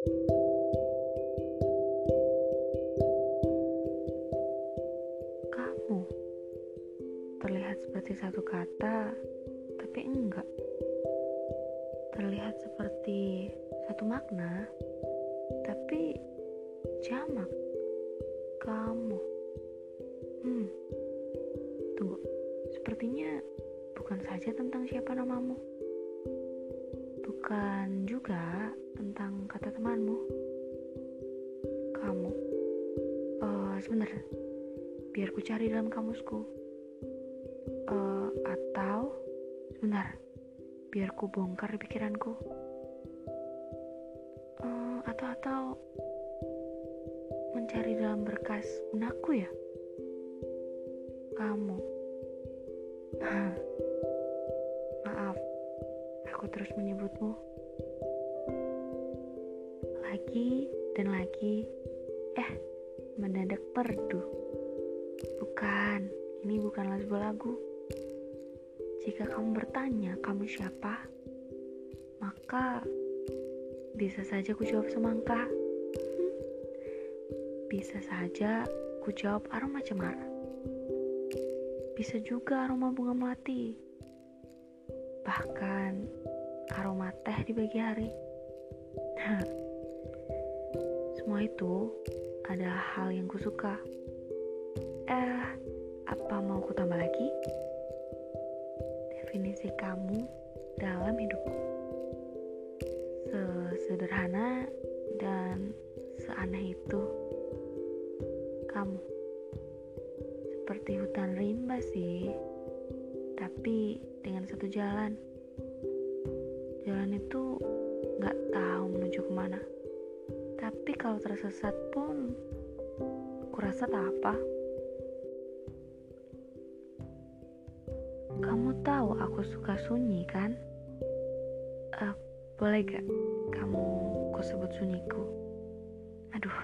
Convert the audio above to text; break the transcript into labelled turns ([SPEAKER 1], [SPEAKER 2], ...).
[SPEAKER 1] Kamu terlihat seperti satu kata, tapi enggak. Terlihat seperti satu makna, tapi jamak. Kamu. Hmm. Tunggu. Sepertinya bukan saja tentang siapa namamu. Bukan juga tentang kata temanmu. Kamu. Uh. Biar ku cari dalam kamusku. Uh, atau sebentar. Biar ku bongkar pikiranku. Uh, atau atau mencari dalam berkas benakku ya. Kamu. Maaf, aku terus menyebutmu. Lagi dan lagi, eh, mendadak perdu. Bukan, ini bukanlah sebuah lagu. Jika kamu bertanya, kamu siapa? Maka bisa saja ku jawab semangka. Hmm. Bisa saja ku jawab aroma cemara. Bisa juga aroma bunga melati. Bahkan aroma teh di pagi hari. Semua itu adalah hal yang kusuka. Eh, apa mau ku tambah lagi? Definisi kamu dalam hidupku. Sesederhana dan seaneh itu. Kamu seperti hutan rimba sih, tapi dengan satu jalan. Jalan itu gak tahu menuju ke mana. Tapi kalau tersesat pun, kurasa tak apa. Kamu tahu aku suka sunyi kan? Uh, boleh gak kamu ku sebut sunyiku? Aduh,